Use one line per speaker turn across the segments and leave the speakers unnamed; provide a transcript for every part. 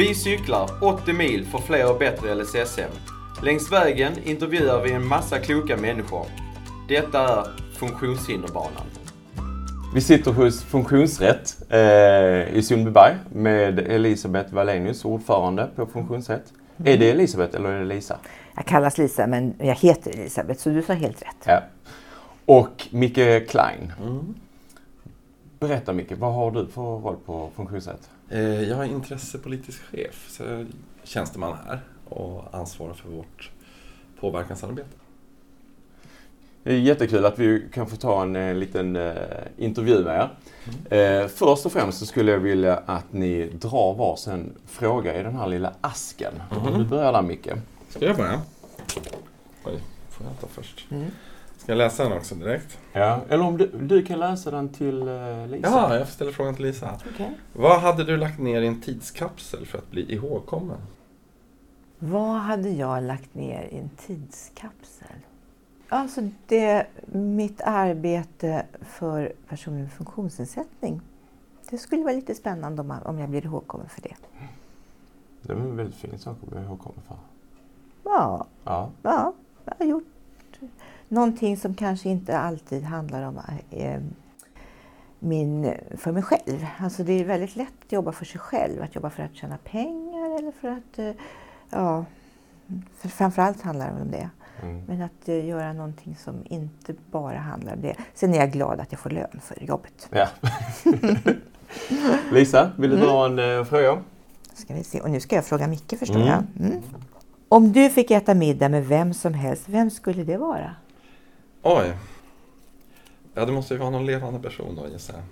Vi cyklar 80 mil för fler och bättre LSSM. Längs vägen intervjuar vi en massa kloka människor. Detta är Funktionshinderbanan. Vi sitter hos Funktionsrätt eh, i Sundbyberg med Elisabeth Wallenius, ordförande på Funktionsrätt. Är det Elisabeth eller är det Lisa?
Jag kallas Lisa men jag heter Elisabeth så du sa helt rätt.
Ja. Och Micke Klein. Berätta Micke, vad har du för roll på Funktionsrätt?
Eh, Jag är intressepolitisk chef, så jag är tjänsteman här och ansvarar för vårt påverkansarbete.
Det är jättekul att vi kan få ta en eh, liten eh, intervju med er. Eh, först och främst så skulle jag vilja att ni drar varsin fråga i den här lilla asken.
Mhm.
Du börjar där Micke.
Ska jag börja? Oj, får jag ta först? Ska jag läsa den också direkt?
Ja, eller om du, du kan läsa den till eh, Lisa.
Ja, jag ställer frågan till Lisa.
Okej.
Vad hade du lagt ner i en tidskapsel för att bli ihågkommen?
Vad hade jag lagt ner i en tidskapsel? Alltså det, mitt arbete för personer med funktionsnedsättning. Det skulle vara lite spännande om, om jag blir ihågkommen för det.
Det är en väldigt fin sak att bli ihågkommen för.
Ja,
Ja.
ja, jag har gjort någonting som kanske inte alltid handlar om eh, min, för mig själv. Alltså det är väldigt lätt att jobba för sig själv, att jobba för att tjäna pengar eller för att, eh, ja, för framförallt handlar det om det.
Mm.
Men att eh, göra någonting som inte bara handlar om det. Sen är jag glad att jag får lön för jobbet.
ja. Lisa, vill du dra en eh, fråga?
Ska vi se. Och nu ska jag fråga Micke förstår
Mm.
jag. Mm. Om du fick äta middag med vem som helst, vem skulle det vara?
Oj. Ja, det måste ju vara någon levande person då gissar jag.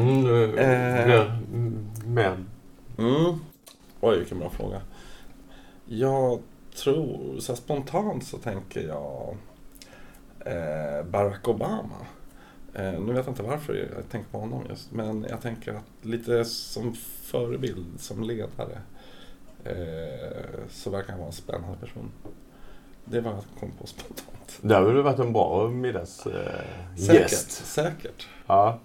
Mm,
Eh.
mm, mer.
Mm. Oj, vilken bra fråga. Jag tror, så spontant så tänker jag eh, Barack Obama. Eh, nu vet jag inte varför jag tänker på honom just, men jag tänker att lite som förebild, som ledare, eh, så verkar han vara en spännande person. Det var kom på spontant.
Det hade väl varit en bra middagsgäst. Eh,
Säkert, säkert.
Ja.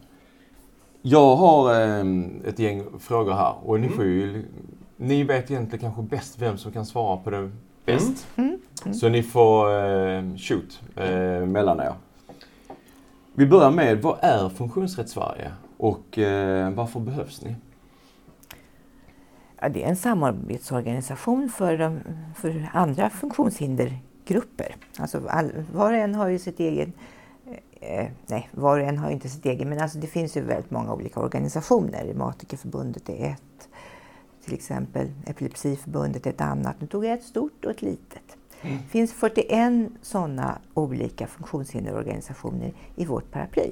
Jag har eh, ett gäng frågor här och ni
Mm.
får ju, Ni vet egentligen kanske bäst vem som kan svara på det bäst.
Mm.
Så ni får eh, shoot eh, mellan er. Vi börjar med, vad är Funktionsrätt Sverige och eh, varför behövs ni?
Ja, det är en samarbetsorganisation för, de, för andra funktionshindergrupper. Alltså all, var och en har ju sitt eget... Eh, nej, var och en har ju inte sitt eget, men alltså det finns ju väldigt många olika organisationer. Reumatikerförbundet är ett, till exempel Epilepsiförbundet är ett annat. Nu tog jag ett stort och ett litet. Det finns 41 sådana olika funktionshinderorganisationer i vårt paraply.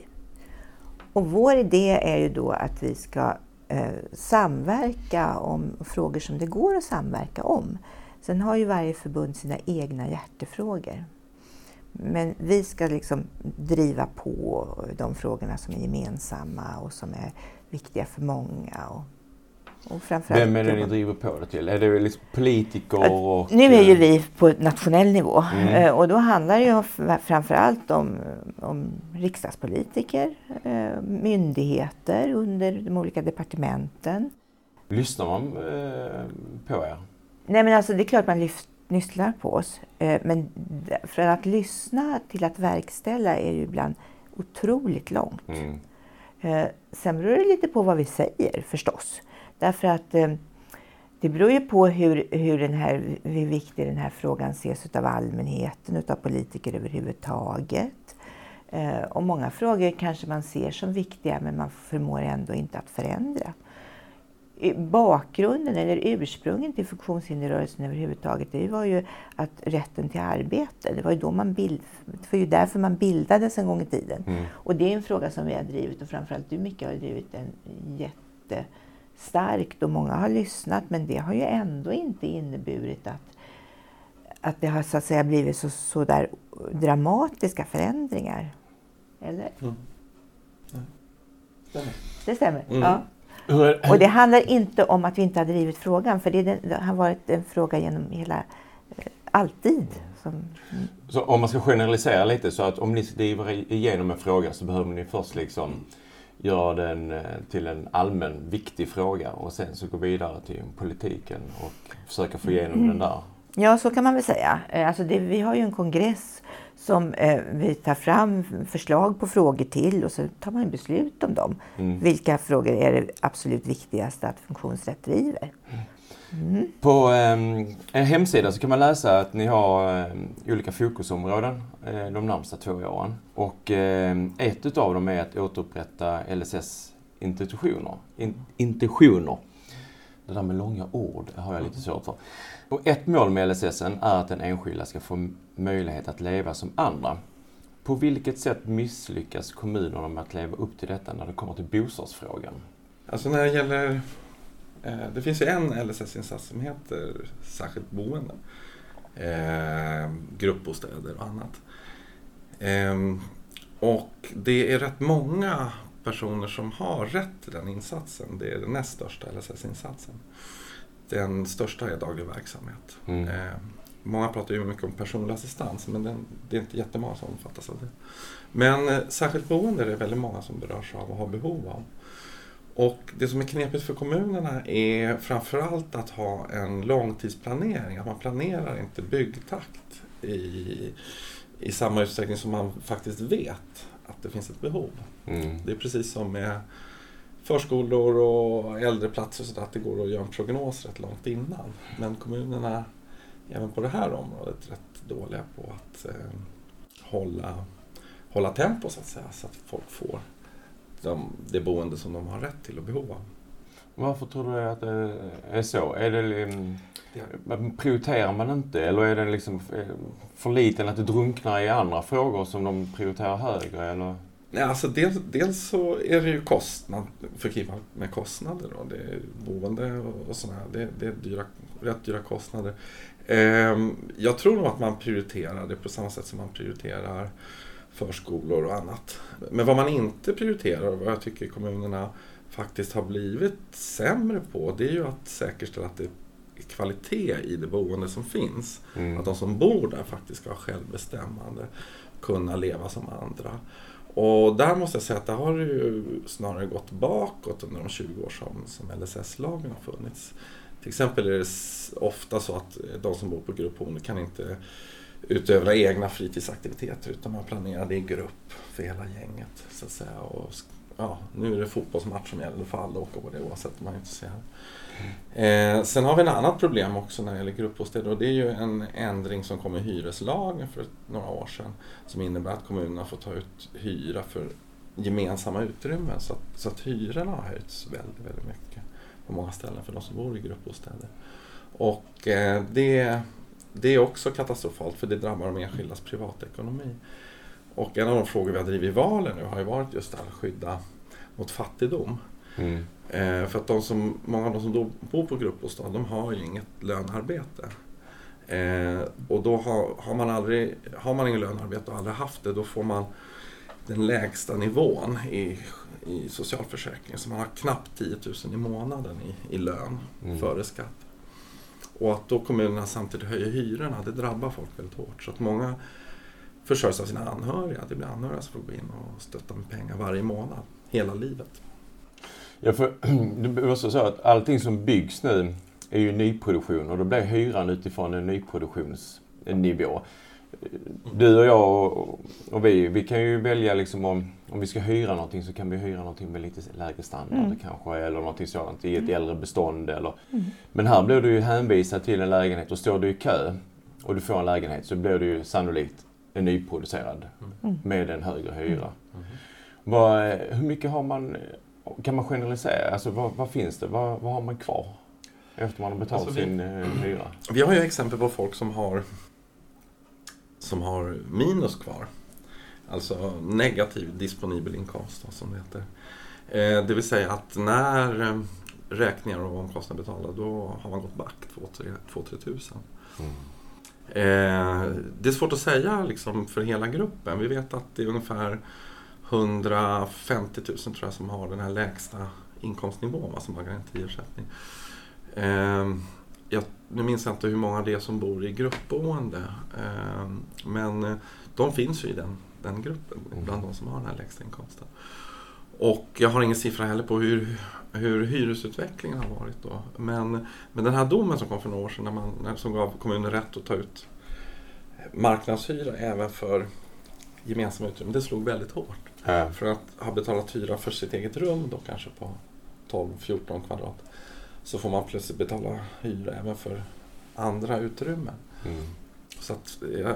Och vår idé är ju då att vi ska eh, samverka om frågor som det går att samverka om. Sen har ju varje förbund sina egna hjärtefrågor. Men vi ska liksom driva på de frågorna som är gemensamma och som är viktiga för många. Och, och framförallt
Vem är det ni driver på det till? Är det liksom politiker och...
nu är ju
eh,
vi på nationell nivå
Mm.
eh, och då handlar det ju framförallt om, om riksdagspolitiker, eh, myndigheter under de olika departementen.
Lyssnar man på er?
Nej men alltså det är klart man lyft, lyssnar på oss. Eh, men för att lyssna till att verkställa är ju ibland otroligt långt.
Mm.
Eh, sen beror det lite på vad vi säger förstås. Därför att eh, det beror ju på hur, hur, den här, hur viktig den här frågan ses av allmänheten, utav politiker överhuvudtaget. Och många frågor kanske man ser som viktiga men man förmår ändå inte att förändra. Bakgrunden eller ursprunget till funktionshinderrörelsen överhuvudtaget det var ju att rätten till arbete, det var ju, då man bild, det var ju därför man bildades en gång i tiden.
Mm.
Och det är en fråga som vi har drivit och framförallt du Micke har drivit den jättestarkt och många har lyssnat men det har ju ändå inte inneburit att, att det har så att säga blivit så, så där dramatiska förändringar. Eller?
Mm.
Det stämmer?
Mm.
Ja.
Hur
Och det handlar inte om att vi inte har drivit frågan för det, den, det har varit en fråga genom hela, eh, alltid. Som,
Så om man ska generalisera lite så att om ni driver igenom en fråga så behöver ni först liksom göra den eh, till en allmän viktig fråga och sen så gå vidare till politiken och försöka få igenom
Mm.
den där.
Ja, så kan man väl säga. Eh, Alltså det, vi har ju en kongress som eh, vi tar fram förslag på frågor till och så tar man beslut om dem.
Mm.
Vilka frågor är det absolut viktigaste att funktionsrätt driver?
På eh, en hemsida så kan man läsa att ni har eh, olika fokusområden eh, de närmsta två åren. Och eh, ett utav dem är att återupprätta LSS intentioner. In, intentioner. Det där med långa ord har jag lite svårt för. Och ett mål med LSS är att den enskilda ska få möjlighet att leva som andra. På vilket sätt misslyckas kommunerna med att leva upp till detta när det kommer till bostadsfrågan?
Alltså när det gäller... Eh, det finns ju en LSS-insats som heter särskilt boende. Eh, gruppbostäder och annat. Eh, och det är rätt många personer som har rätt till den insatsen. Det är den näst största LSS-insatsen. Den största är daglig verksamhet.
Mm.
Eh, många pratar ju mycket om personlig assistans men den, det är inte jättemånga som omfattas av det. Men eh, särskilt boende är det väldigt många som berörs av och har behov av. Och det som är knepigt för kommunerna är framförallt att ha en långtidsplanering. Att man planerar inte byggtakt i, i samma utsträckning som man faktiskt vet att det finns ett behov.
Mm.
Det är precis som med förskolor och äldreplatser så att det går att göra en prognos rätt långt innan. Men kommunerna, även på det här området, rätt dåliga på att eh, hålla, hålla tempo så att säga. Så att folk får de, det boende som de har rätt till och behov av.
Varför tror du att det är så? Är det, liksom- prioriterar man inte eller är det liksom eh, för liten att det drunknar i andra frågor som de prioriterar högre? Eller?
Nej, alltså dels, dels så är det ju kostnad, förknippat med kostnader. Då. Det är boende och, och sådär. Det, det är dyra, rätt dyra kostnader. Ehm, jag tror nog att man prioriterar det på samma sätt som man prioriterar förskolor och annat. Men vad man inte prioriterar och vad jag tycker kommunerna faktiskt har blivit sämre på det är ju att säkerställa att det är kvalitet i det boende som finns.
Mm.
Att de som bor där faktiskt ska ha självbestämmande, kunna leva som andra. Och där måste jag säga att det har ju snarare gått bakåt under de 20 år som, som LSS-lagen har funnits. Till exempel är det ofta så att eh, de som bor på gruppboende kan inte utöva egna fritidsaktiviteter utan man planerar det i grupp för hela gänget. Så att säga. Och, ja, nu är det fotbollsmatch som gäller, då får alla åka på det oavsett om man är intresserad. Eh, sen har vi ett annat problem också när det gäller gruppbostäder och det är ju en ändring som kom i hyreslagen för några år sedan som innebär att kommunerna får ta ut hyra för gemensamma utrymmen så att, så att hyrorna har höjts väldigt, väldigt mycket på många ställen för de som bor i gruppbostäder. Och eh, det, det är också katastrofalt för det drabbar de enskildas privatekonomi. Och en av de frågor vi har drivit i valen nu har ju varit just att skydda mot fattigdom.
Mm.
Eh, för att de som, många av de som bor på gruppbostad, de har ju inget lönearbete. Eh, och då har, har man aldrig, har man ingen lönearbete och aldrig haft det, då får man den lägsta nivån i, i socialförsäkringen. Så man har knappt 10 000 i månaden i, i lön
Mm.
före skatt. Och att då kommunerna samtidigt höjer hyrorna, det drabbar folk väldigt hårt. Så att många försörjs av sina anhöriga. Det blir anhöriga som får gå in och stötta med pengar varje månad, hela livet.
Ja, för det också så att allting som byggs nu är ju nyproduktion och då blir hyran utifrån en nyproduktionsnivå. Du och jag och, och vi, vi kan ju välja liksom om, om vi ska hyra någonting så kan vi hyra någonting med lite lägre standard
Mm.
kanske eller någonting sådant i ett äldre bestånd. Eller. Men här blir du ju hänvisad till en lägenhet och står du i kö och du får en lägenhet så blir du ju sannolikt en nyproducerad
Mm.
med en högre hyra. Vad, eh, hur mycket har man, kan man generalisera? Alltså vad, vad finns det? Vad, vad har man kvar? Efter man har betalat
Alltså, vi-
sin eh, hyra.
Vi har ju exempel på folk som har, som har minus kvar. Alltså negativ disponibel inkomst som det heter. Eh, det vill säga att när eh, räkningar och omkostnader är betalda då har man gått back 2-3 tusen. Eh, det är svårt att säga liksom, för hela gruppen. Vi vet att det är ungefär 150 000 tror jag som har den här lägsta inkomstnivån, va, som har garantiersättning. Eh, jag, nu minns jag inte hur många det är som bor i gruppboende. Eh, men eh, de finns ju i den, den gruppen,
Mm.
bland de som har den här lägsta inkomsten. Och jag har ingen siffra heller på hur, hur hyresutvecklingen har varit då. Men, men den här domen som kom för några år sedan när man, som gav kommunen rätt att ta ut marknadshyra även för gemensamma utrymmen, det slog väldigt hårt.
Ja.
För att ha betalat hyra för sitt eget rum, då kanske på 12-14 kvadrat, så får man plötsligt betala hyra även för andra utrymmen.
Mm.
Så att, ja,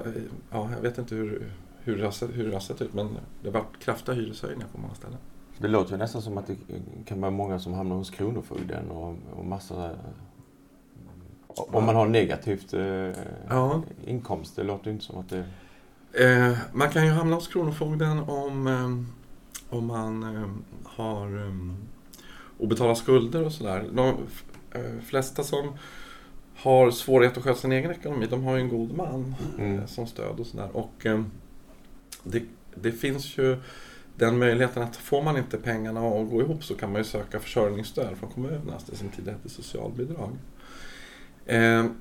ja, jag vet inte hur, hur, det har sett, hur det har sett ut men det har varit kraftiga hyreshöjningar på många ställen.
Det låter ju nästan som att det kan vara många som hamnar hos Kronofogden och, och massa... Om man har negativt eh,
Ja.
inkomst. Det låter ju inte som att det...
Eh, man kan ju hamna hos Kronofogden om, eh, om man eh, har eh, obetalda skulder och sådär. De eh, flesta som har svårighet att sköta sin egen ekonomi, de har ju en god man
Mm.
eh, som stöd och sådär. Och eh, det, det finns ju den möjligheten att får man inte pengarna att gå ihop så kan man ju söka försörjningsstöd från kommunen, alltså det som tidigare hette socialbidrag.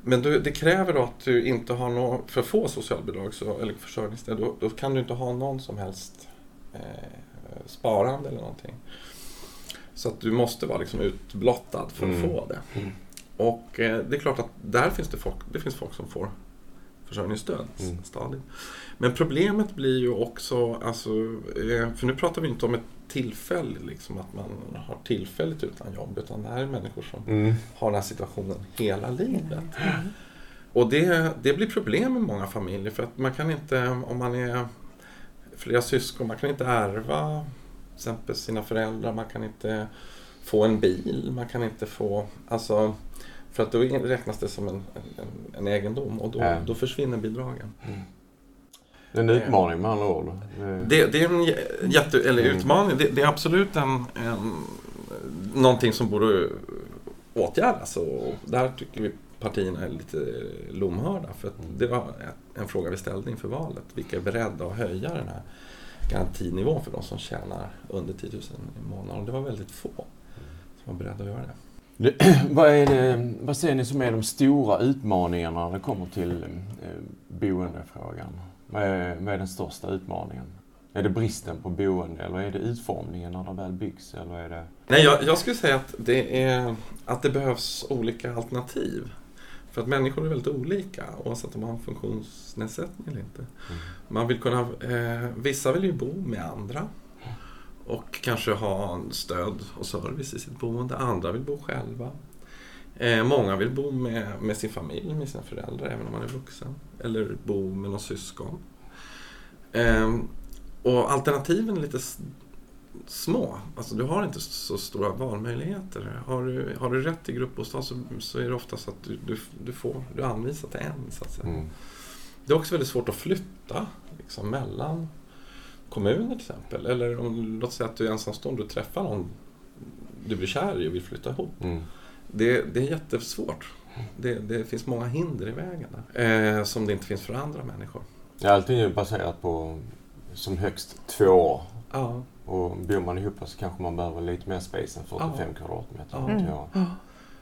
Men du, det kräver då att du inte har något, för att få socialbidrag så, eller försörjningsstöd, då, då kan du inte ha någon som helst eh, sparande eller någonting. Så att du måste vara liksom utblottad för att
Mm.
få det.
Mm.
Och eh, det är klart att där finns det folk, det finns folk som får försörjningsstöd
Mm.
stadigt. Men problemet blir ju också, alltså, eh, för nu pratar vi inte om ett tillfälle, liksom att man har tillfälligt utan jobb, utan det här är människor som
Mm.
har den här situationen hela livet. Och det, det blir problem i många familjer för att man kan inte, om man är flera syskon, man kan inte ärva exempel sina föräldrar, man kan inte få en bil, man kan inte få, alltså för att då räknas det som en, en, en egendom och då, då försvinner bidragen.
Det är en utmaning med andra ord. Det-
Det, är en jä- jätte, eller
Mm.
utmaning. Det, det är absolut en, en, någonting som borde åtgärdas. Och där tycker vi partierna är lite lomhörda. För att det var en fråga vi ställde inför valet. Vilka är beredda att höja den här garantinivån för de som tjänar under 10 000 i månaden? Och det var väldigt få som var beredda att göra det.
Det, vad, är det, vad ser ni som är de stora utmaningarna när det kommer till eh, boendefrågan? Vad är, vad är den största utmaningen? Är det bristen på boende eller är det utformningen när det väl byggs? Eller är det...
Nej, jag, jag skulle säga att det, är, att det behövs olika alternativ. För att människor är väldigt olika oavsett om man har funktionsnedsättning eller inte. Man vill kunna, eh, vissa vill ju bo med andra och kanske ha en stöd och service i sitt boende. Andra vill bo själva. Eh, många vill bo med, med sin familj, med sina föräldrar, även om man är vuxen. Eller bo med någon syskon. Eh, och alternativen är lite små. Alltså du har inte så stora valmöjligheter. Har du, har du rätt till gruppbostad så, så är det ofta så att du, du, du får du är anvisad till en. Så att säga.
Mm.
Det är också väldigt svårt att flytta liksom, mellan kommuner till exempel. Eller om, låt säga att du är ensamstående och träffar någon du blir kär i och vill flytta ihop.
Mm.
Det, det är jättesvårt. Det, det finns många hinder i vägen där, eh, som det inte finns för andra människor.
Ja, allting är baserat på som högst två år.
Ja.
Och bor man ihop så kanske man behöver lite mer space än 45 kvadratmeter.
Ja.
Mm. Ja.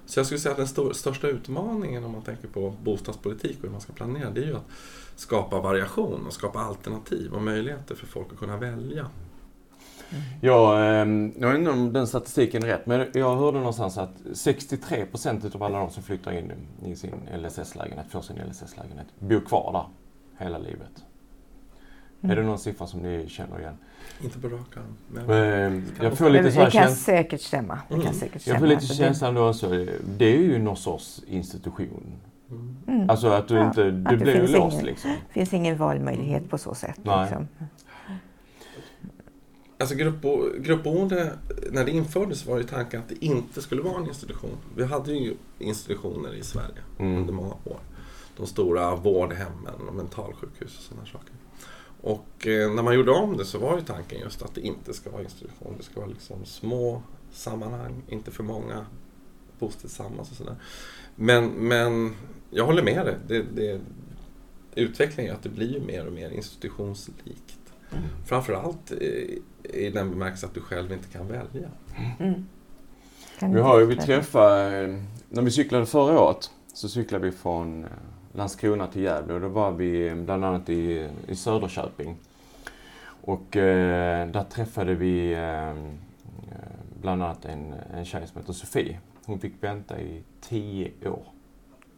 Så jag skulle säga att den stor, största utmaningen om man tänker på bostadspolitik och hur man ska planera, det är ju att skapa variation och skapa alternativ och möjligheter för folk att kunna välja.
Ja, eh, jag vet inte om den statistiken är rätt, men jag hörde någonstans att 63 procent av alla de som flyttar in i sin LSS-lägenhet, får sin LSS-lägenhet, bor kvar där hela livet. Är det någon siffra som ni känner igen?
Inte på rak arm, men
Eh, jag får lite så här
det kan
käns-
säkert stämma. Det kan
Mm.
säkert
jag
stämma.
får lite
Alltså, det-
känslan då så, det är ju någon sorts institution.
mm.
Mm.
Alltså att du
Ja,
inte, du
det
blir ju
finns
låst
ingen-
liksom.
Det finns ingen valmöjlighet på så sätt.
Nej.
Liksom.
Alltså gruppbo, gruppboende, när det infördes var ju tanken att det inte skulle vara en institution. Vi hade ju institutioner i Sverige
Mm.
under många år. De stora vårdhemmen och mentalsjukhus och sådana saker. Och eh, när man gjorde om det så var ju tanken just att det inte ska vara institution. Det ska vara liksom små sammanhang, inte för många bor tillsammans och sådär. Men, men jag håller med dig. Det, det, utvecklingen är att det blir ju mer och mer institutionslikt. Framförallt i, i den bemärkelsen att du själv inte kan välja.
Mm. Kan
Vi har ju vi träffade, eh, när vi cyklade förra året så cyklade vi från eh, Landskrona till Gävle och då var vi eh, bland annat i, i Söderköping. Och eh, där träffade vi eh, bland annat en, en tjej som heter Sofie. Hon fick vänta i tio år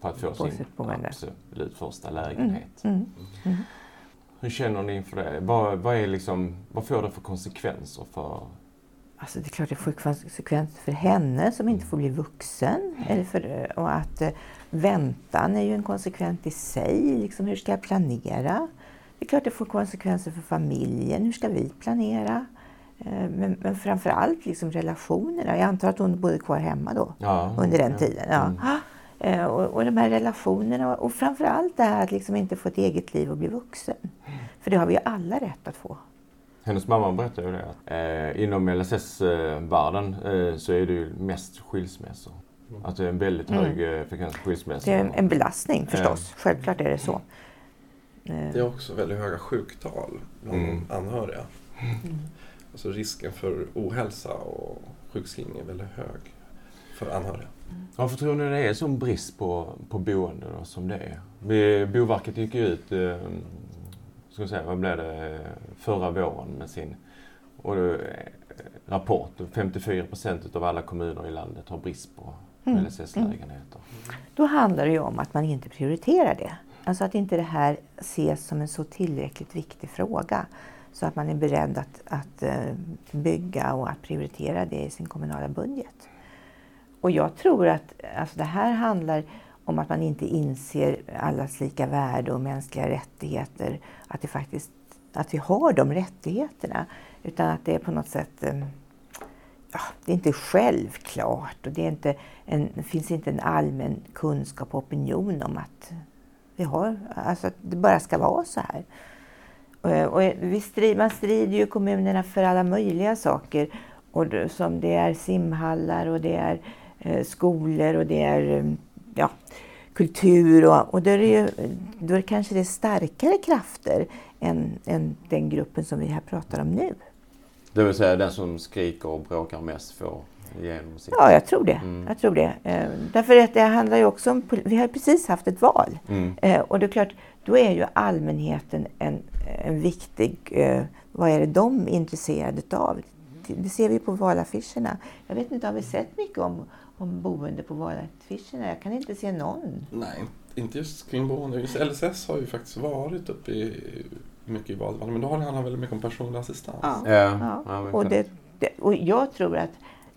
på att få
På
sin absolut första lägenhet.
Mm. Mm.
Hur känner ni inför det? Vad, vad, är liksom, vad får det för konsekvenser för...
Alltså det är klart det får konsekvenser för henne som inte får bli vuxen. Eller för, och att eh, väntan är ju en konsekvens i sig. Liksom, hur ska jag planera? Det är klart det får konsekvenser för familjen. Hur ska vi planera? Eh, men, men framför allt liksom relationerna. Jag antar att hon bodde kvar hemma då
Ja,
under den
ja.
tiden. Ja.
Mm.
Eh, Och, och de här relationerna och framför allt det här att liksom inte få ett eget liv och bli vuxen. För det har vi ju alla rätt att få.
Hennes mamma berättade ju det att eh, inom LSS-världen eh, så är det ju mest skilsmässor. Att det är en väldigt
Mm.
hög eh, frekvens av skilsmässor.
Det är en, en belastning förstås. Självklart är det så. Eh,
Det är också väldigt höga sjuktal bland
Mm.
anhöriga.
Mm.
Alltså risken för ohälsa och sjukskrivning är väldigt hög för anhöriga.
Varför tror ni det är sån brist på, på boenden och som det är? Vi, Boverket gick ju ut, eh, ska jag säga, vad blev det, förra våren med sin och då, eh, rapport. 54 procent av alla kommuner i landet har brist på
Mm.
LSS-lägenheter.
Då handlar det ju om att man inte prioriterar det. Alltså att inte det här ses som en så tillräckligt viktig fråga. Så att man är beredd att, att eh, bygga och att prioritera det i sin kommunala budget. Och jag tror att alltså det här handlar om att man inte inser allas lika värde och mänskliga rättigheter. Att, det faktiskt, att vi har de rättigheterna. Utan att det är på något sätt eh, det är inte självklart och det, är inte en, det finns inte en allmän kunskap och opinion om att vi har, alltså att det bara ska vara så här. Och, och vi strid, man strider ju i kommunerna för alla möjliga saker. Och det, som det är simhallar och det är eh, skolor och det är eh, ja, kultur. Och, och då, är det ju, då är det kanske det är starkare krafter än, än den gruppen som vi här pratar om nu.
Det vill säga den som skriker och bråkar mest får igenom sitt.
Ja, jag tror det.
Mm.
Jag tror det. Eh, därför att det handlar ju också om, vi har precis haft ett val.
Mm.
Eh, och det är klart, då är ju allmänheten en, en viktig, eh, vad är det de är intresserade av? Det ser vi på valaffischerna. Jag vet inte, har vi sett mycket om, om boende på valaffischerna? Jag kan inte se någon.
Nej, inte just kring boende. Just LSS har ju faktiskt varit uppe i mycket i valdebatten. Men då har det handlat väldigt mycket om personlig assistans.
Ja.
Ja,
Ja. Och, det, det, och jag tror att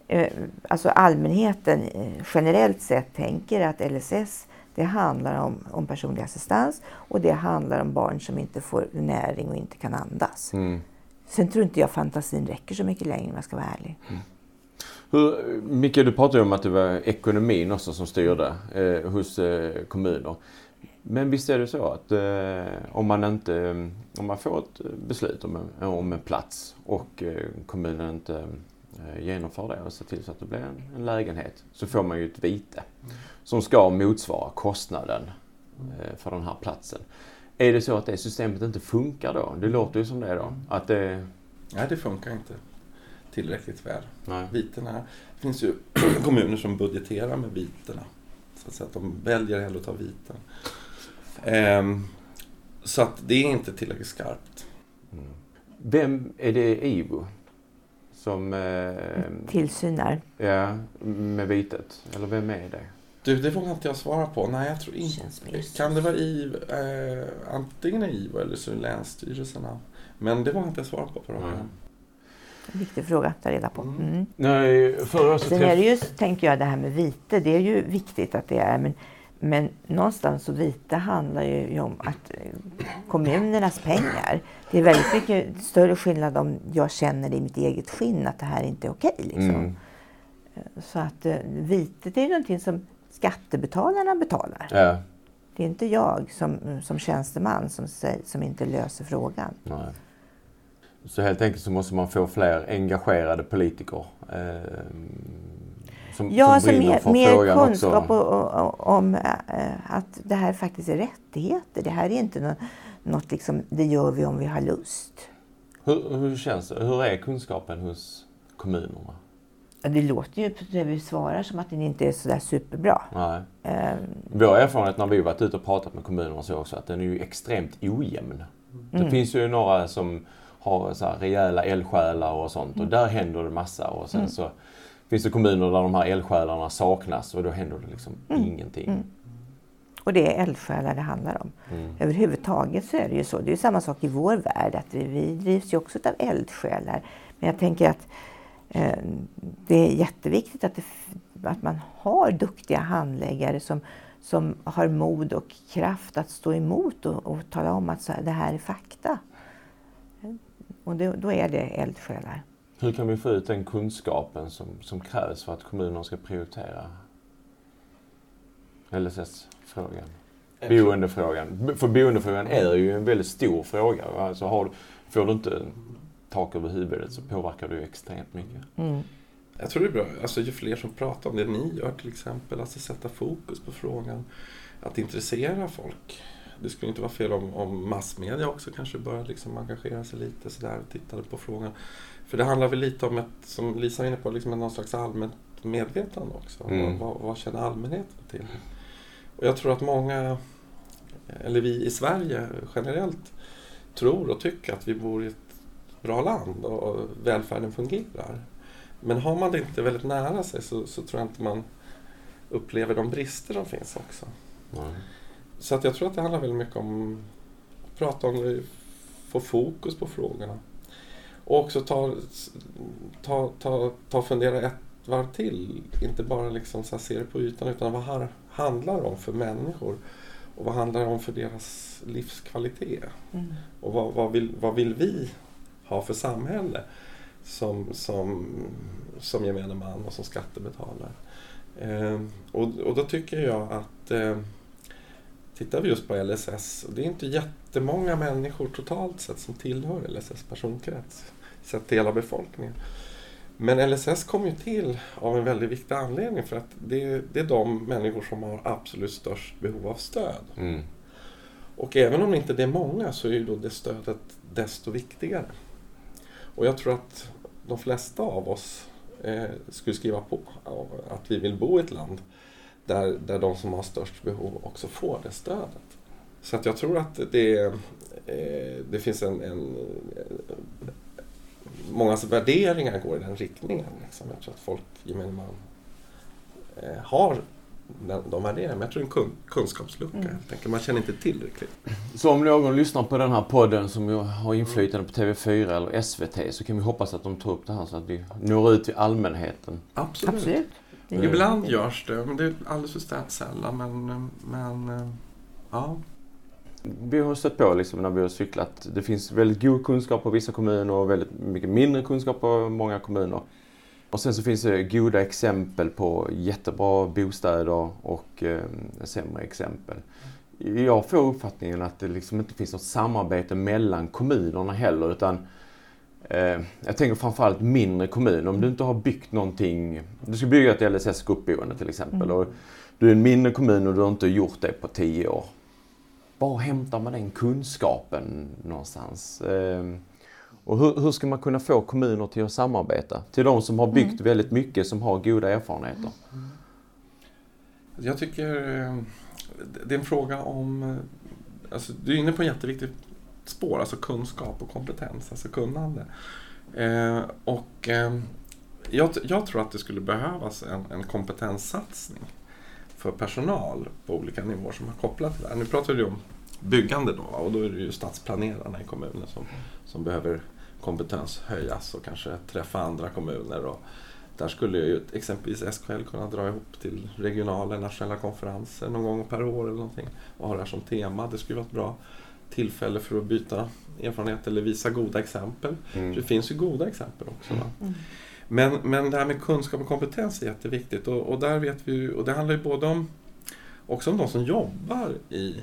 eh, alltså allmänheten eh, generellt sett tänker att LSS det handlar om, om personlig assistans och det handlar om barn som inte får näring och inte kan andas.
Mm.
Sen tror inte jag fantasin räcker så mycket längre om jag ska vara ärlig.
Hur, Micke, du pratade ju om att det var ekonomin också som styrde eh, hos eh, kommuner. Men visst är det så att eh, om man inte om man får ett beslut om en, om en plats och eh, kommunen inte eh, genomför det och ser till så att det blir en, en lägenhet så får man ju ett vite som ska motsvara kostnaden eh, för den här platsen. Är det så att det systemet inte funkar då? Det låter ju som det då. Att det...
Nej, det funkar inte tillräckligt väl.
Nej.
Det finns ju kommuner som budgeterar med vitena. Så att, säga, att de väljer hellre att ta viten. Ehm, så att det är inte tillräckligt skarpt.
Mm. Vem är det IVO som... Eh,
Tillsynar.
ja, med vitet? Eller vem är det?
Du, det vågar inte jag svara på. Nej, jag tror inte. Kan det vara IVO, eh, antingen IVO eller så är det länsstyrelserna. Men det vågar inte jag svara på på mm.
En viktig fråga att ta reda på.
Mm.
Mm.
Nej, förra
Sen är det ju, tänker jag, det här med vite. Det är ju viktigt att det är. Men, men någonstans så vite handlar ju om att eh, kommunernas pengar. Det är väldigt mycket större skillnad om jag känner i mitt eget skinn att det här inte är okej. liksom.
Mm.
Så att eh, vitet är ju någonting som skattebetalarna betalar.
Ja,
Det är inte jag som, som tjänsteman som, som inte löser frågan.
nej. Så helt enkelt så måste man få fler engagerade politiker. Eh, som,
Ja,
som
alltså mer, mer kunskap och, och, om eh, att det här faktiskt är rättigheter. Det här är inte nå- något liksom, det gör vi om vi har lust.
Hur, hur känns det? Hur är kunskapen hos kommunerna?
Det låter ju, det vi svarar, som att den inte är sådär superbra.
Nej.
Eh,
Vår erfarenhet när vi varit ute och pratat med kommunerna så också att den är ju extremt ojämn. Det
Mm.
finns ju några som har så här rejäla eldsjälar och sånt och
Mm.
där händer det massa och sen
Mm.
så finns det kommuner där de här eldsjälarna saknas och då händer det liksom
Mm.
ingenting.
Och det är eldsjälar det handlar om.
Mm.
Överhuvudtaget så är det ju så. Det är samma sak i vår värld. att Vi, vi drivs ju också av eldsjälar. Men jag tänker att eh, det är jätteviktigt att, det, att man har duktiga handläggare som, som har mod och kraft att stå emot och, och tala om att så det här är fakta. Och det, då är det eldsjälar.
Hur kan vi få ut den kunskapen som, som krävs för att kommuner ska prioritera LSS-frågan? Boendefrågan. För boendefrågan är ju en väldigt stor fråga. Alltså har, får du inte tak över huvudet så påverkar det ju extremt mycket.
Mm.
Jag tror det är bra, alltså ju fler som pratar om det ni gör till exempel, alltså sätta fokus på frågan, att intressera folk. Det skulle inte vara fel om, om massmedia också kanske började liksom engagera sig lite sådär och tittade på frågan. För det handlar väl lite om ett, som Lisa var inne på, liksom någon slags allmänt medvetande också.
Mm.
Vad, vad känner allmänheten till? Och jag tror att många, eller vi i Sverige generellt, tror och tycker att vi bor i ett bra land och välfärden fungerar. Men har man det inte väldigt nära sig så, så tror jag inte man upplever de brister som finns också.
Mm.
Så att jag tror att det handlar väldigt mycket om att prata om det, få fokus på frågorna. Och också ta, ta, ta, ta fundera ett varv till. Inte bara liksom så här se det på ytan utan vad har, handlar det om för människor? Och vad handlar det om för deras livskvalitet?
Mm.
Och vad, vad, vill, vad vill vi ha för samhälle som, som, som gemene man och som skattebetalare? Eh, och, och då tycker jag att eh, tittar vi just på LSS, och det är inte jättemånga människor totalt sett som tillhör LSS personkrets, sett till hela befolkningen. Men LSS kom ju till av en väldigt viktig anledning för att det, det är de människor som har absolut störst behov av stöd.
Mm.
Och även om inte det är många så är ju då det stödet desto viktigare. Och jag tror att de flesta av oss eh, skulle skriva på att vi vill bo i ett land där, där de som har störst behov också får det stödet. Så att jag tror att det, eh, det finns en, en Mångas värderingar går i den riktningen. Liksom. Jag tror att folk, gemene man, eh, har den, de värderingarna. Men jag tror det är en kun, kunskapslucka
Mm.
enkelt. Man känner inte tillräckligt.
Så om någon lyssnar på den här podden som har inflytande på TV4 eller SVT så kan vi hoppas att de tar upp det här så att vi når ut till allmänheten.
Absolut.
Absolut. Det
Ibland görs det, men det är alldeles för sällan. Men, men eh, ja.
Vi har stött på liksom när vi har cyklat. Det finns väldigt god kunskap på vissa kommuner och väldigt mycket mindre kunskap på många kommuner. Och sen så finns det goda exempel på jättebra bostäder och eh, sämre exempel. Jag får uppfattningen att det liksom inte finns något samarbete mellan kommunerna heller utan eh, jag tänker framförallt mindre kommuner. Om du inte har byggt någonting, du ska bygga ett LSS gruppboende till exempel
Mm.
och du är en mindre kommun och du har inte gjort det på tio år. Var hämtar man den kunskapen någonstans? Eh, och hur, hur ska man kunna få kommuner till att samarbeta? Till de som har byggt
Mm.
väldigt mycket, som har goda erfarenheter.
Jag tycker eh, det är en fråga om... eh, Alltså, du är inne på en jätteviktigt spår, alltså kunskap och kompetens, alltså kunnande. Eh, och eh, jag, jag tror att det skulle behövas en, en kompetenssatsning för personal på olika nivåer som har kopplat till det här. Nu pratar du om byggande då och då är det ju stadsplanerarna i kommunen som, som behöver kompetens höjas och kanske träffa andra kommuner. Och där skulle ju exempelvis SKL kunna dra ihop till regionala nationella konferenser någon gång per år eller någonting och ha det här som tema. Det skulle vara bra tillfälle för att byta erfarenhet eller visa goda exempel. För det finns ju goda exempel också. Va?
Mm.
Men, men det här med kunskap och kompetens är jätteviktigt och, och där vet vi ju, och det handlar ju både om också om de som jobbar i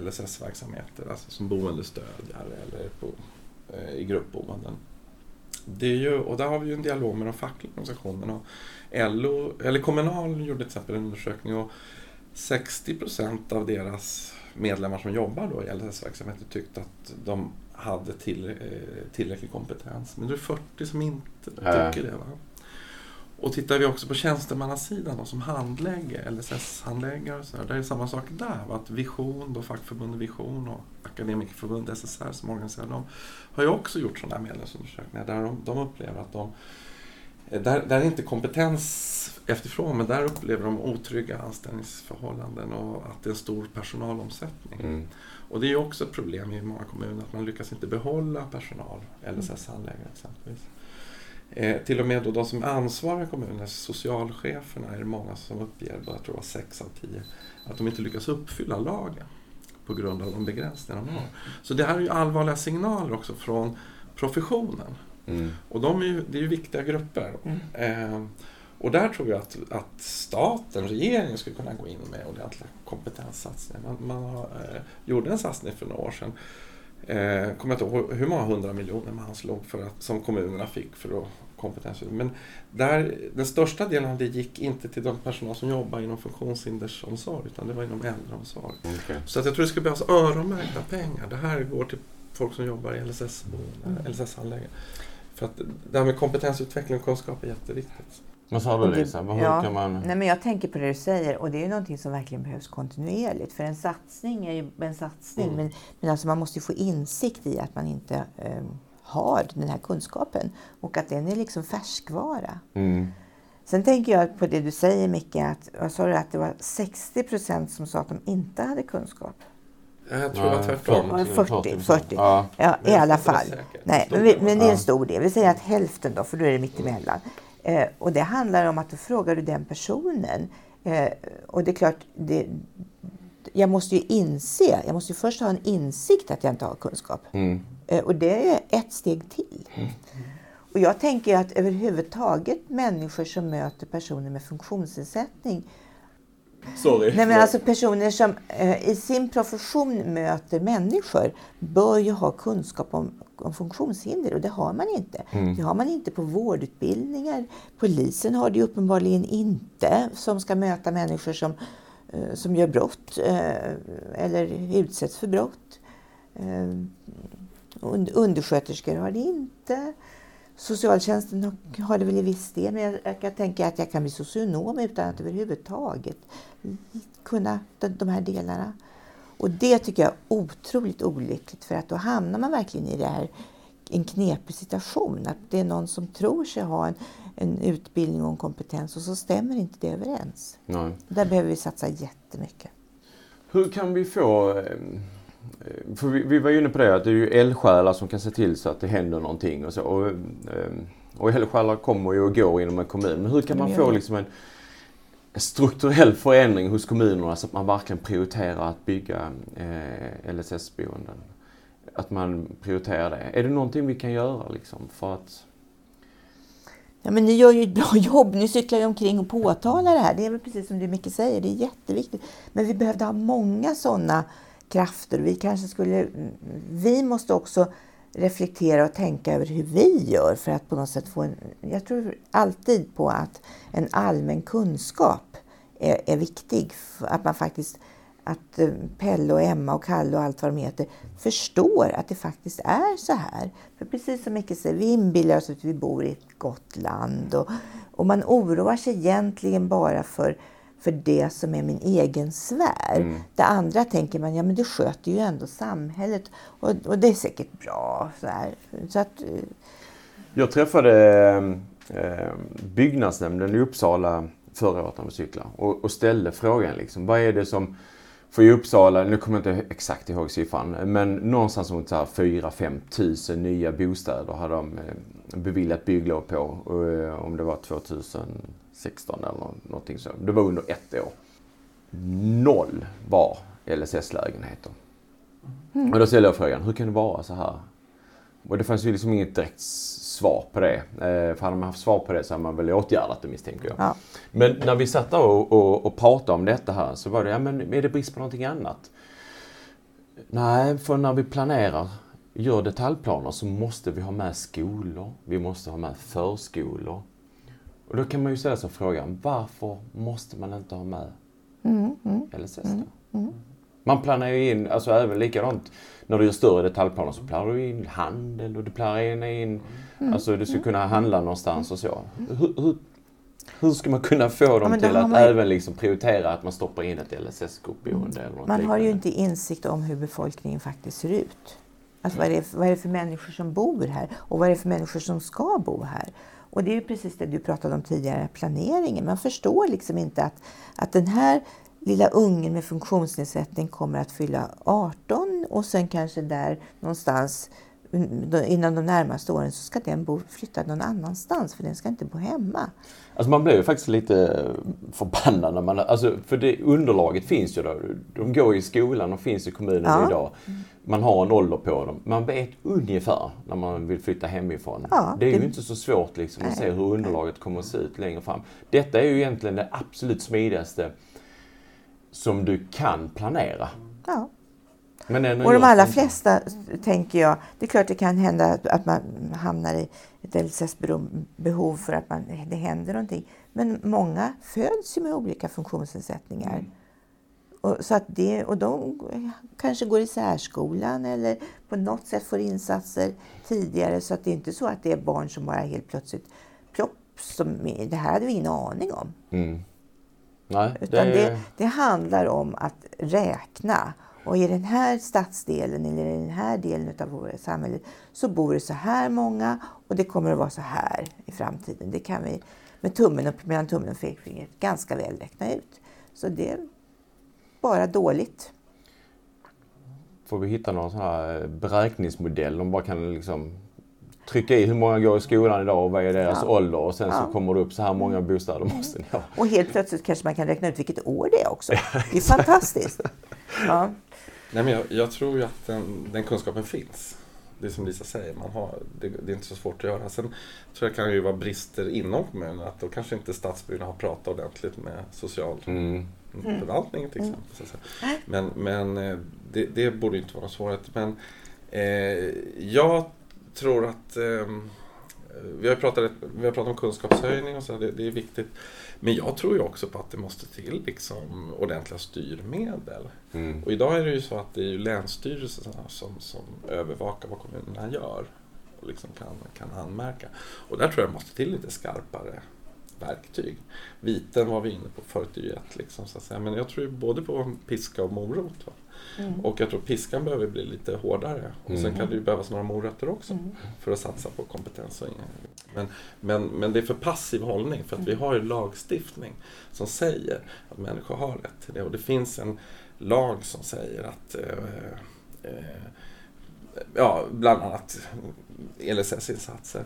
LSS-verksamheter, alltså som boendestödjare eller på, eh, i gruppboenden. Det är ju, och där har vi ju en dialog med de fackliga organisationerna. Och LO, eller Kommunal gjorde till exempel en undersökning och 60 procent av deras medlemmar som jobbar då i LSS-verksamheter tyckte att de hade till, eh, tillräcklig kompetens. Men det är 40 som inte
Ja.
tycker det. Va? Och tittar vi också på tjänstemannasidan då, som handlägger, LSS-handläggare och så där, där är det samma sak där. Va? Att Vision, då fackförbundet Vision och Akademikerförbundet SSR som organiserar dem har ju också gjort sådana här medlemsundersökningar där de, de upplever att de där, där är inte kompetens efterfrågan, men där upplever de otrygga anställningsförhållanden och att det är en stor personalomsättning. Mm. Och det är ju också ett problem i många kommuner att man lyckas inte behålla personal, LSS-handläggare exempelvis. Eh, till och med då de som är ansvariga i kommunen, socialcheferna, är det många som uppger, jag tror det var sex av tio, att de inte lyckas uppfylla lagen på grund av de begränsningar de har. Så det här är ju allvarliga signaler också från professionen. Mm. Och de är ju, det är ju viktiga grupper. Mm. Eh, och där tror jag att, att staten, regeringen, skulle kunna gå in med ordentliga kompetenssatsningar. Man, man har, eh, gjorde en satsning för några år sedan. Eh, kommer inte ihåg hur många hundra miljoner man anslog för att, som kommunerna fick för att kompetensutveckling. Men där, den största delen av det gick inte till de personal som jobbar inom funktionshindersomsorg utan det var inom äldreomsorg. Okay. Så att jag tror det skulle behövas öronmärkta pengar. Det här går till folk som jobbar i LSS-boenden, mm. LSS-handläggare. För att det här med kompetensutveckling och kunskap är jätteviktigt.
Vad sa du Lisa? Hur ja, kan man...
Nej, men jag tänker på det du säger och det är ju någonting som verkligen behövs kontinuerligt. För en satsning är ju en satsning mm. men, men alltså man måste ju få insikt i att man inte um, har den här kunskapen och att den är liksom färskvara. Mm. Sen tänker jag på det du säger Micke, att, vad sa du, att det var 60 procent som sa att de inte hade kunskap.
Jag tror det var tvärtom.
40, 40. Ja, ja i alla fall. Nej, men, vi, men, det är en stor del. Vi säger att hälften då, för då är det mittemellan. Eh, och det handlar om att då frågar du den personen. Eh, och det är klart, det, jag måste ju inse, jag måste ju först ha en insikt att jag inte har kunskap. Mm. Eh, och det är ett steg till. Mm. Och jag tänker att överhuvudtaget människor som möter personer med funktionsnedsättning
Sorry.
Nej, men alltså personer som eh, i sin profession möter människor bör ju ha kunskap om, om funktionshinder och det har man inte. Mm. Det har man inte på vårdutbildningar. Polisen har det uppenbarligen inte som ska möta människor som, eh, som gör brott eh, eller utsätts för brott. Eh, undersköterskor har det inte. Socialtjänsten har det väl i viss del, men jag, jag kan tänka att jag kan bli socionom utan att överhuvudtaget kunna de, de här delarna. Och det tycker jag är otroligt olyckligt för att då hamnar man verkligen i det här, en knepig situation. Att det är någon som tror sig ha en, en utbildning och en kompetens och så stämmer inte det överens. Nej. Där behöver vi satsa jättemycket.
Hur kan vi få eh, för vi, vi var ju inne på det att det är ju eldsjälar som kan se till så att det händer någonting och så. Och, ehm, och eldsjälar kommer ju och går inom en kommun. Men hur kan man få liksom en strukturell förändring hos kommunerna så att man verkligen prioriterar att bygga eh, LSS-boenden? Att man prioriterar det. Är det någonting vi kan göra liksom för att
Ja, men ni gör ju ett bra jobb. Ni cyklar ju omkring och påtalar det här. Det är väl precis som du Micke säger, det är jätteviktigt. Men vi behövde ha många sådana krafter. Vi kanske skulle... Vi måste också reflektera och tänka över hur vi gör för att på något sätt få en... Jag tror alltid på att en allmän kunskap är, är viktig. Att man faktiskt att eh, Pelle och Emma och Kalle och allt vad de heter förstår att det faktiskt är så här. För precis som Micke säger, vi inbillar oss att vi bor i ett gott land och, och man oroar sig egentligen bara för för det som är min egen sfär. Mm. Det andra tänker man, ja men det sköter ju ändå samhället och, och det är säkert bra. Så, här. så att, eh,
Jag träffade eh, byggnadsnämnden i Uppsala förra året när vi cyklade och, och ställde frågan liksom, vad är det som för i Uppsala, nu kommer jag inte exakt ihåg siffran, men någonstans runt 4-5 tusen nya bostäder hade de eh, beviljat bygglov på. Eh, om det var 2000 16 eller någonting så. Det var under ett år. Noll var LSS-lägenheter. Mm. Och då ställde jag frågan, hur kan det vara så här? Och det fanns ju liksom inget direkt svar på det. Eh, för hade man haft svar på det så hade man väl åtgärdat det misstänker jag. Ja. Men när vi satt och, och, och pratade om detta här så var det, ja men är det brist på någonting annat? Nej, för när vi planerar, gör detaljplaner så måste vi ha med skolor, vi måste ha med förskolor, och då kan man ju ställa sig frågan, varför måste man inte ha med mm, mm, LSS då? Mm, mm, man planerar ju in, alltså även likadant när du gör större detaljplaner så planerar du in handel och du planerar in, mm, alltså du ska kunna handla någonstans och så. Hur, hur, Hur ska man kunna få dem
då
till att
man
även liksom prioritera att man stoppar in ett LSS-gruppboende något
Man har ju inte insikt om hur befolkningen faktiskt ser ut. Alltså vad är, det, vad är det för människor som bor här och vad är det för människor som ska bo här? Och det är ju precis det du pratade om tidigare, planeringen. Man förstår liksom inte att, att den här lilla ungen med funktionsnedsättning kommer att fylla 18 och sen kanske där någonstans mm, inom de närmaste åren så ska den bo, flytta någon annanstans för den ska inte bo hemma.
Alltså man blir ju faktiskt lite förbannad när man... Alltså för det underlaget finns ju då. De går i skolan och finns i kommunen
Ja.
idag. Man har en ålder på dem. Man vet ungefär när man vill flytta hemifrån.
Ja,
det är ju
det-
inte så svårt liksom att
Nej.
se hur underlaget kommer att se ut längre fram. Detta är ju egentligen det absolut smidigaste som du kan planera.
Ja. Och de allra flesta, tänker jag, det är klart det kan hända att, att man hamnar i ett LSS-behov för att man, det händer någonting. Men många föds ju med olika funktionsnedsättningar. Och, så att det, och de kanske går i särskolan eller på något sätt får insatser tidigare. Så att det är inte så att det är barn som bara helt plötsligt plopp, som, det här hade vi ingen aning om.
Mm. Nej,
Utan det, det handlar om att räkna. Och i den här stadsdelen eller i den här delen av vårt samhälle så bor det så här många och det kommer att vara så här i framtiden. Det kan vi med tummen upp mellan tummen och pekfingret ganska väl räkna ut. Så det är bara dåligt.
Får vi hitta någon sån här beräkningsmodell. De bara kan liksom trycka i hur många går i skolan idag och vad är deras
Ja.
ålder och sen så
Ja.
kommer det upp så här många bostäder måste ni ha.
Och helt plötsligt kanske man kan räkna ut vilket år det är också. Det är fantastiskt. Ja.
Nej, men jag, jag tror ju att den, den kunskapen finns. Det är som Lisa säger, man har, det, det är inte så svårt att göra. Sen tror jag det kan ju vara brister inom kommunen. Att då kanske inte stadsbyggnaderna har pratat ordentligt med
Mm.
socialförvaltningen till exempel. Så att säga. Men, men eh, det, det borde ju inte vara någon svårighet. Men eh, jag tror att eh, vi har, pratat, vi har pratat om kunskapshöjning och så, det, det är viktigt. Men jag tror ju också på att det måste till liksom, ordentliga styrmedel.
Mm.
Och idag är det ju så att det är ju länsstyrelserna som, som övervakar vad kommunerna gör och liksom kan, kan anmärka. Och där tror jag det måste till lite skarpare verktyg. Viten var vi inne på förut, ju ett liksom, så att säga. men jag tror ju både på piska och morot. Va? Och jag tror piskan behöver bli lite hårdare. Och sen
Mm.
kan det ju behövas några morötter också för att satsa på kompetens. Men, men, men det är för passiv hållning för att vi har ju lagstiftning som säger att människor har rätt till det. Och det finns en lag som säger att eh, eh, ja, bland annat LSS-insatser.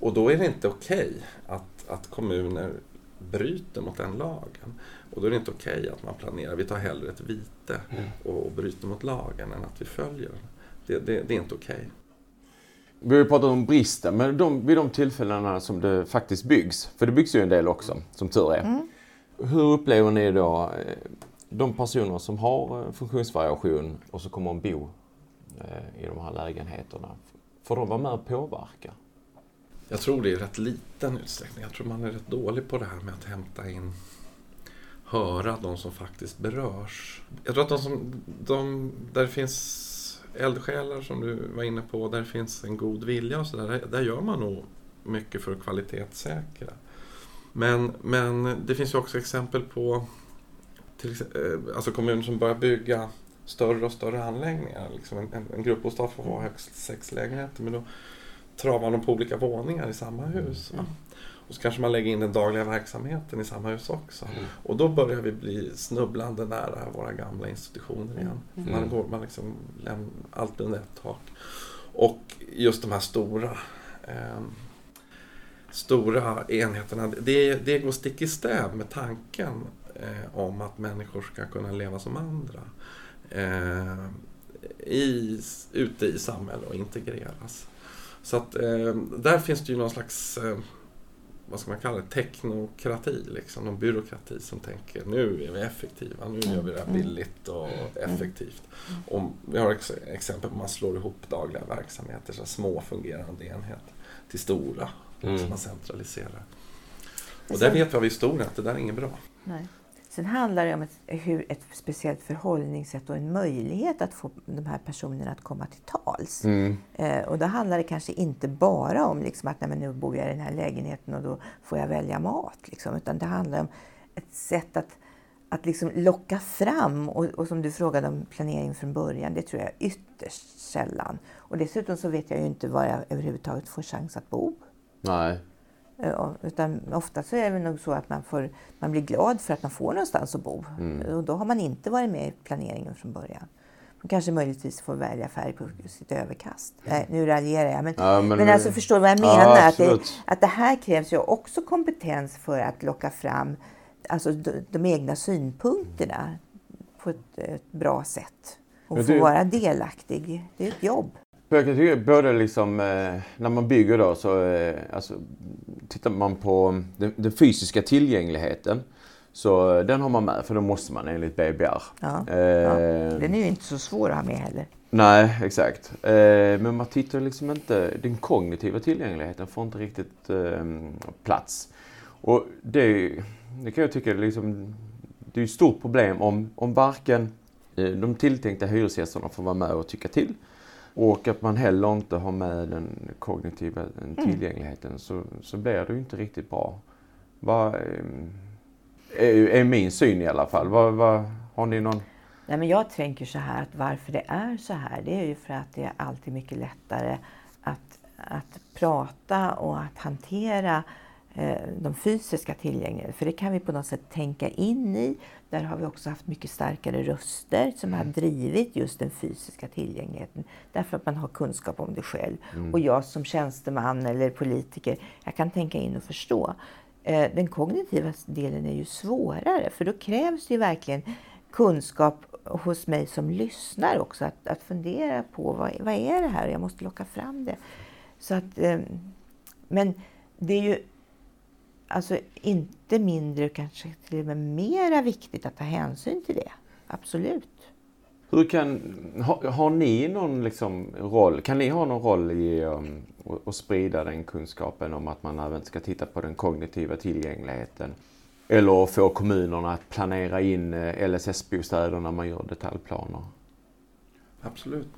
Och då är det inte okej att, att kommuner bryter mot den lagen. Och då är det inte okej att man planerar, vi tar hellre ett vite och, och bryter mot lagen än att vi följer den. Det, det, det är inte okej.
Vi har ju pratat om bristen, men de, vid de tillfällena som det faktiskt byggs, för det byggs ju en del också, som tur är. Hur upplever ni då eh, de personer som har eh, funktionsvariation och så kommer att bo eh, i de här lägenheterna? Får de vara med och påverka?
Jag tror det är rätt liten utsträckning. Jag tror man är rätt dålig på det här med att hämta in, höra de som faktiskt berörs. Jag tror att de som, de, där det finns eldsjälar som du var inne på, där det finns en god vilja och sådär, där, där gör man nog mycket för att kvalitetssäkra. Men, men det finns ju också exempel på till, eh, alltså kommuner som börjar bygga större och större anläggningar. Liksom en, en, en gruppbostad får vara högst sex lägenheter men då travar de på olika våningar i samma hus. Va? Mm. Och så kanske man lägger in den dagliga verksamheten i samma hus också. Och då börjar vi bli snubblande nära våra gamla institutioner igen.
Mm.
Man går man liksom läm- allt under ett tak. Och just de här stora ehm, stora enheterna, det, det går stick i stäv med tanken eh, om att människor ska kunna leva som andra. Eh, i, ute i samhället och integreras. Så att eh, där finns det ju någon slags, eh, vad ska man kalla det, teknokrati, liksom, någon byråkrati som tänker nu är vi effektiva, nu gör vi det här billigt och effektivt. Och vi har ex- exempel på att man slår ihop dagliga verksamheter, så små fungerande enheter, till stora,
Mm.
som man centraliserar. Och där vet vi av historien att det där är inget bra.
Nej. Sen handlar det om ett, hur ett speciellt förhållningssätt och en möjlighet att få de här personerna att komma till tals.
Mm.
Eh, och då handlar det kanske inte bara om liksom att nej, nu bor jag i den här lägenheten och då får jag välja mat. Liksom, utan det handlar om ett sätt att, att liksom locka fram. Och, och som du frågade om planering från början, det tror jag ytterst sällan. Och dessutom så vet jag ju inte var jag överhuvudtaget får chans att bo.
Nej.
Eh, Utan ofta så är det nog så att man, får, man blir glad för att man får någonstans att bo.
Mm.
Och då har man inte varit med i planeringen från början. Man kanske möjligtvis får välja färg på sitt överkast. Nej, nu raljerar jag. Men,
Ja, men
men, alltså förstår du vad jag
Ja,
menar? att, det, att det här krävs ju också kompetens för att locka fram alltså, de, de egna synpunkterna på ett, ett bra sätt. Och
Men
få
du-
vara delaktig. Det är ett jobb.
Jag kan tycka både liksom, eh, när man bygger då så eh, alltså, tittar man på den, den fysiska tillgängligheten så eh, den har man med för då måste man enligt BBR.
Ja,
Eh,
ja. Den är ju inte så svår att ha med heller.
Nej, exakt. Eh, men man tittar liksom inte, den kognitiva tillgängligheten får inte riktigt plats. Och det, det kan jag tycka är liksom, det är ett stort problem om, om varken de tilltänkta hyresgästerna får vara med och tycka till och att man heller inte har med den kognitiva den tillgängligheten så, så blir det ju inte riktigt bra. Vad, eh, är, är min syn i alla fall. Vad, vad, har ni någon?
Nej, men jag tänker så här att varför det är så här, det är ju för att det är alltid mycket lättare att, att prata och att hantera de fysiska tillgängligheten. För det kan vi på något sätt tänka in i. Där har vi också haft mycket starkare röster som har drivit just den fysiska tillgängligheten. Därför att man har kunskap om det själv. Och jag som tjänsteman eller politiker, jag kan tänka in och förstå. Eh, Den kognitiva delen är ju svårare för då krävs det ju verkligen kunskap hos mig som lyssnar också. Att, att fundera på vad, vad är det här? Jag måste locka fram det. Så att, eh, men det är ju alltså inte mindre, kanske till och med mera viktigt att ta hänsyn till det. Absolut.
Hur kan, har, har ni någon liksom roll, kan ni ha någon roll i um, att- sprida den kunskapen om att man även ska titta på den kognitiva tillgängligheten? Eller få kommunerna att planera in eh, LSS-bostäder när man gör detaljplaner?
Absolut.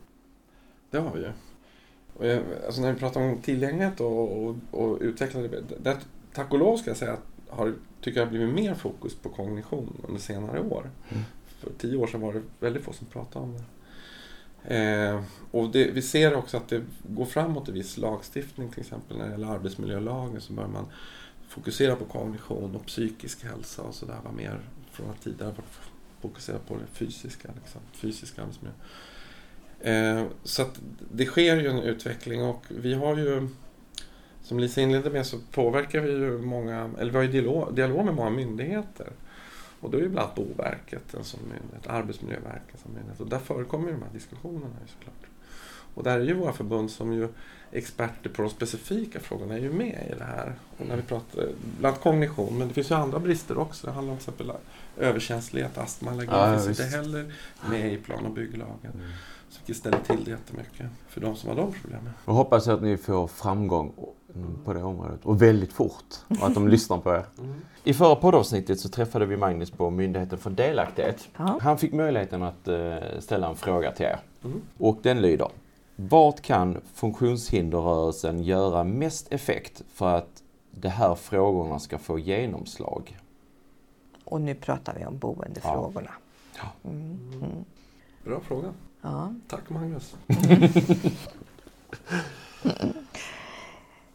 Det har vi ju. Alltså när vi pratar om tillgänglighet och, och, och utveckla det. Där, tack och lov ska jag säga att har, tycker jag har blivit mer fokus på kognition under senare år.
Mm.
För tio år sedan var det väldigt få som pratade om det. Eh, och det, vi ser också att det går framåt i viss lagstiftning till exempel när det gäller arbetsmiljölagen så börjar man fokusera på kognition och psykisk hälsa och sådär. Var mer från att tidigare varit fokusera på det fysiska, liksom, fysisk arbetsmiljö. Eh, så att det sker ju en utveckling och vi har ju som Lisa inledde med så påverkar vi ju många, eller vi har ju dialog, dialog med många myndigheter. Och då är ju bland annat Boverket en sån myndighet, Arbetsmiljöverket som myndighet. Och där förekommer ju de här diskussionerna såklart. Och där är ju våra förbund som ju experter på de specifika frågorna är ju med i det här. Och när vi pratar, bland kognition, men det finns ju andra brister också. Det handlar om till exempel överkänslighet, astma, allergi
Ja,
finns
visst.
inte heller med i plan och bygglagen. Så det ställer till det jättemycket för de som har de problemen.
Jag hoppas att ni får framgång på det området och väldigt fort och att de lyssnar på er. I förra poddavsnittet så träffade vi Magnus på Myndigheten för delaktighet.
Ja.
Han fick möjligheten att eh, ställa en fråga till er.
Mm.
Och den lyder. Vart kan funktionshinderrörelsen göra mest effekt för att de här frågorna ska få genomslag?
Och nu pratar vi om boendefrågorna.
Ja.
Mm. Mm.
Bra fråga.
Ja.
Tack Magnus.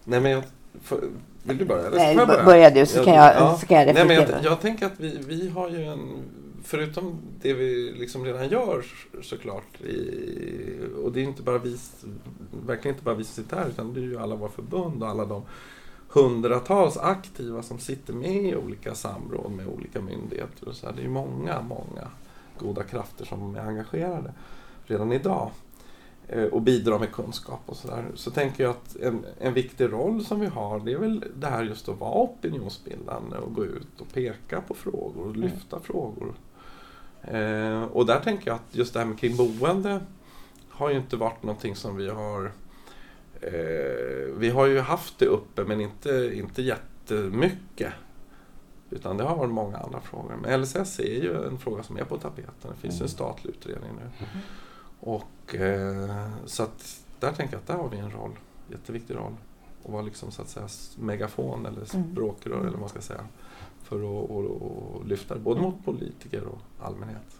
Nej men jag, för, vill du börja? Eller
Nej,
jag
börja du så kan jag, så kan jag
Nej, men
reflektera.
jag, jag tänker att vi, vi har ju en, förutom det vi liksom redan gör såklart, i, och det är inte bara vi, verkligen inte bara vi som sitter här, utan det är ju alla våra förbund och alla de hundratals aktiva som sitter med i olika samråd med olika myndigheter. Och så här. Det är många, många goda krafter som är engagerade redan idag och bidrar med kunskap och sådär. Så tänker jag att en, en viktig roll som vi har det är väl det här just att vara opinionsbildande och gå ut och peka på frågor och lyfta frågor. Eh, och där tänker jag att just det här med kring boende har ju inte varit någonting som vi har eh, Vi har ju haft det uppe men inte, inte jättemycket Utan det har varit många andra frågor. Men LSS är ju en fråga som är på tapeten. Det finns ju en statlig utredning nu. Och, eh, så att där tänker jag att där har vi en roll, jätteviktig roll. Att vara liksom så att säga megafon eller språkrör eller vad man ska säga. För att och, och lyfta både mot politiker och allmänhet.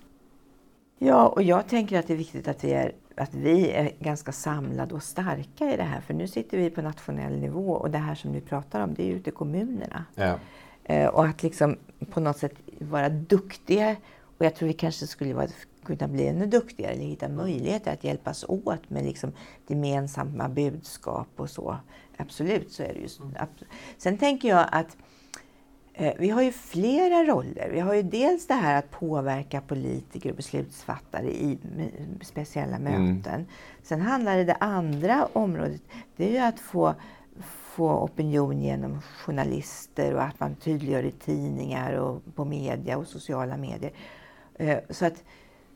Ja, och jag tänker att det är viktigt att vi är, att vi är ganska samlade och starka i det här. För nu sitter vi på nationell nivå och det här som ni pratar om, det är ute i kommunerna.
Ja.
Eh, och att liksom på något sätt vara duktiga. Och jag tror vi kanske skulle vara, kunna bli ännu duktigare eller hitta möjligheter att hjälpas åt med liksom gemensamma budskap och så. Absolut, så är det ju. Sen tänker jag att eh, vi har ju flera roller. Vi har ju dels det här att påverka politiker och beslutsfattare i speciella möten. Mm. Sen handlar det, det andra området, det är ju att få få opinion genom journalister och att man tydliggör i tidningar och på media och sociala medier. Eh, så att,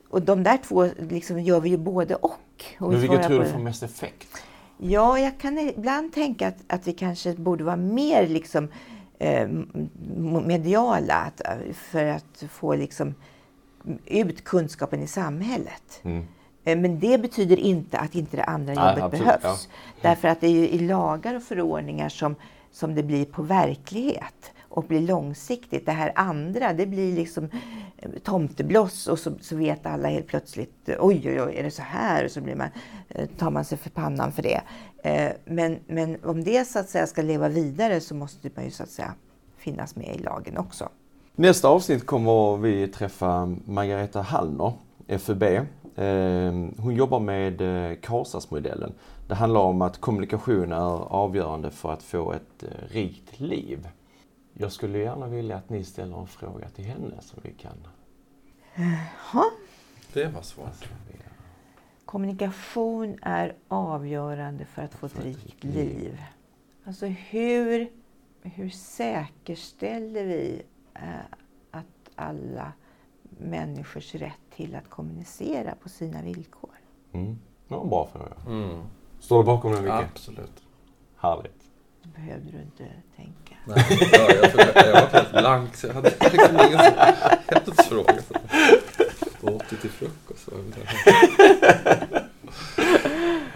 och de där två liksom gör vi ju både och. och
Men vilket tror du får mest effekt?
Ja, jag kan ibland tänka att, att vi kanske borde vara mer liksom, eh, mediala för att få liksom, ut kunskapen i samhället. Mm. Eh, men det betyder inte att inte det andra jobbet Nej, behövs. Ja. Därför att det är ju i lagar och förordningar som, som det blir på verklighet och blir långsiktigt. Det här andra, det blir liksom eh, tomtebloss och så, så vet alla helt plötsligt, oj oj oj, är det så här? Och så blir man, eh, tar man sig för pannan för det. Eh, men, men om det så att säga ska leva vidare så måste man ju så att säga finnas med i lagen också.
Nästa avsnitt kommer vi träffa Margareta Hallner, FUB, hon jobbar med Karlstadsmodellen. KASAS-modellen. Det handlar om att kommunikation är avgörande för att få ett rikt liv. Jag skulle gärna vilja att ni ställer en fråga till henne som vi kan...
Jaha.
Det var svårt.
Kommunikation är avgörande för att få ett rikt liv. Alltså hur, hur säkerställer vi eh, att alla människors rätt till att kommunicera på sina villkor.
Mm. Det var en bra fråga. Mm. Står du bakom den
mycket? Absolut.
Härligt.
Behövde du inte tänka.
Nej, jag, jag, var helt blank så jag hade liksom ingen hetsfråga. Vad åt du till frukost?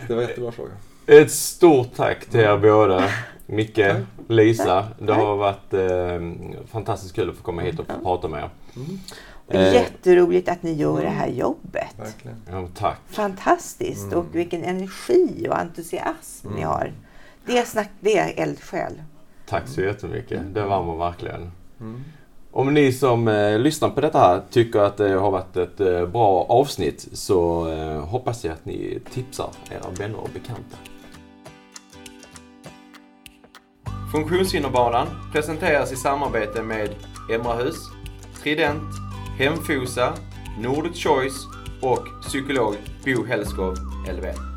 Det var en jättebra fråga.
Ett stort tack till er båda. Micke, Lisa. Det har varit eh, fantastiskt kul att få komma hit och få prata med er. Mm.
Eh, Jätteroligt att ni gör det här jobbet.
Verkligen.
Ja, tack.
Fantastiskt mm. och vilken energi och entusiasm mm. ni har. Det är, snack, det är eldsjäl.
Tack så jättemycket. Det värmer verkligen. Mm. Om ni som eh, lyssnar på detta här tycker att det har varit ett eh, bra avsnitt så eh, hoppas jag att ni tipsar era vänner och bekanta. Funktionshinderbanan presenteras i samarbete med Emrahus, Trident Hemfosa, Nordic Choice och psykolog Bo Hellskov, LV.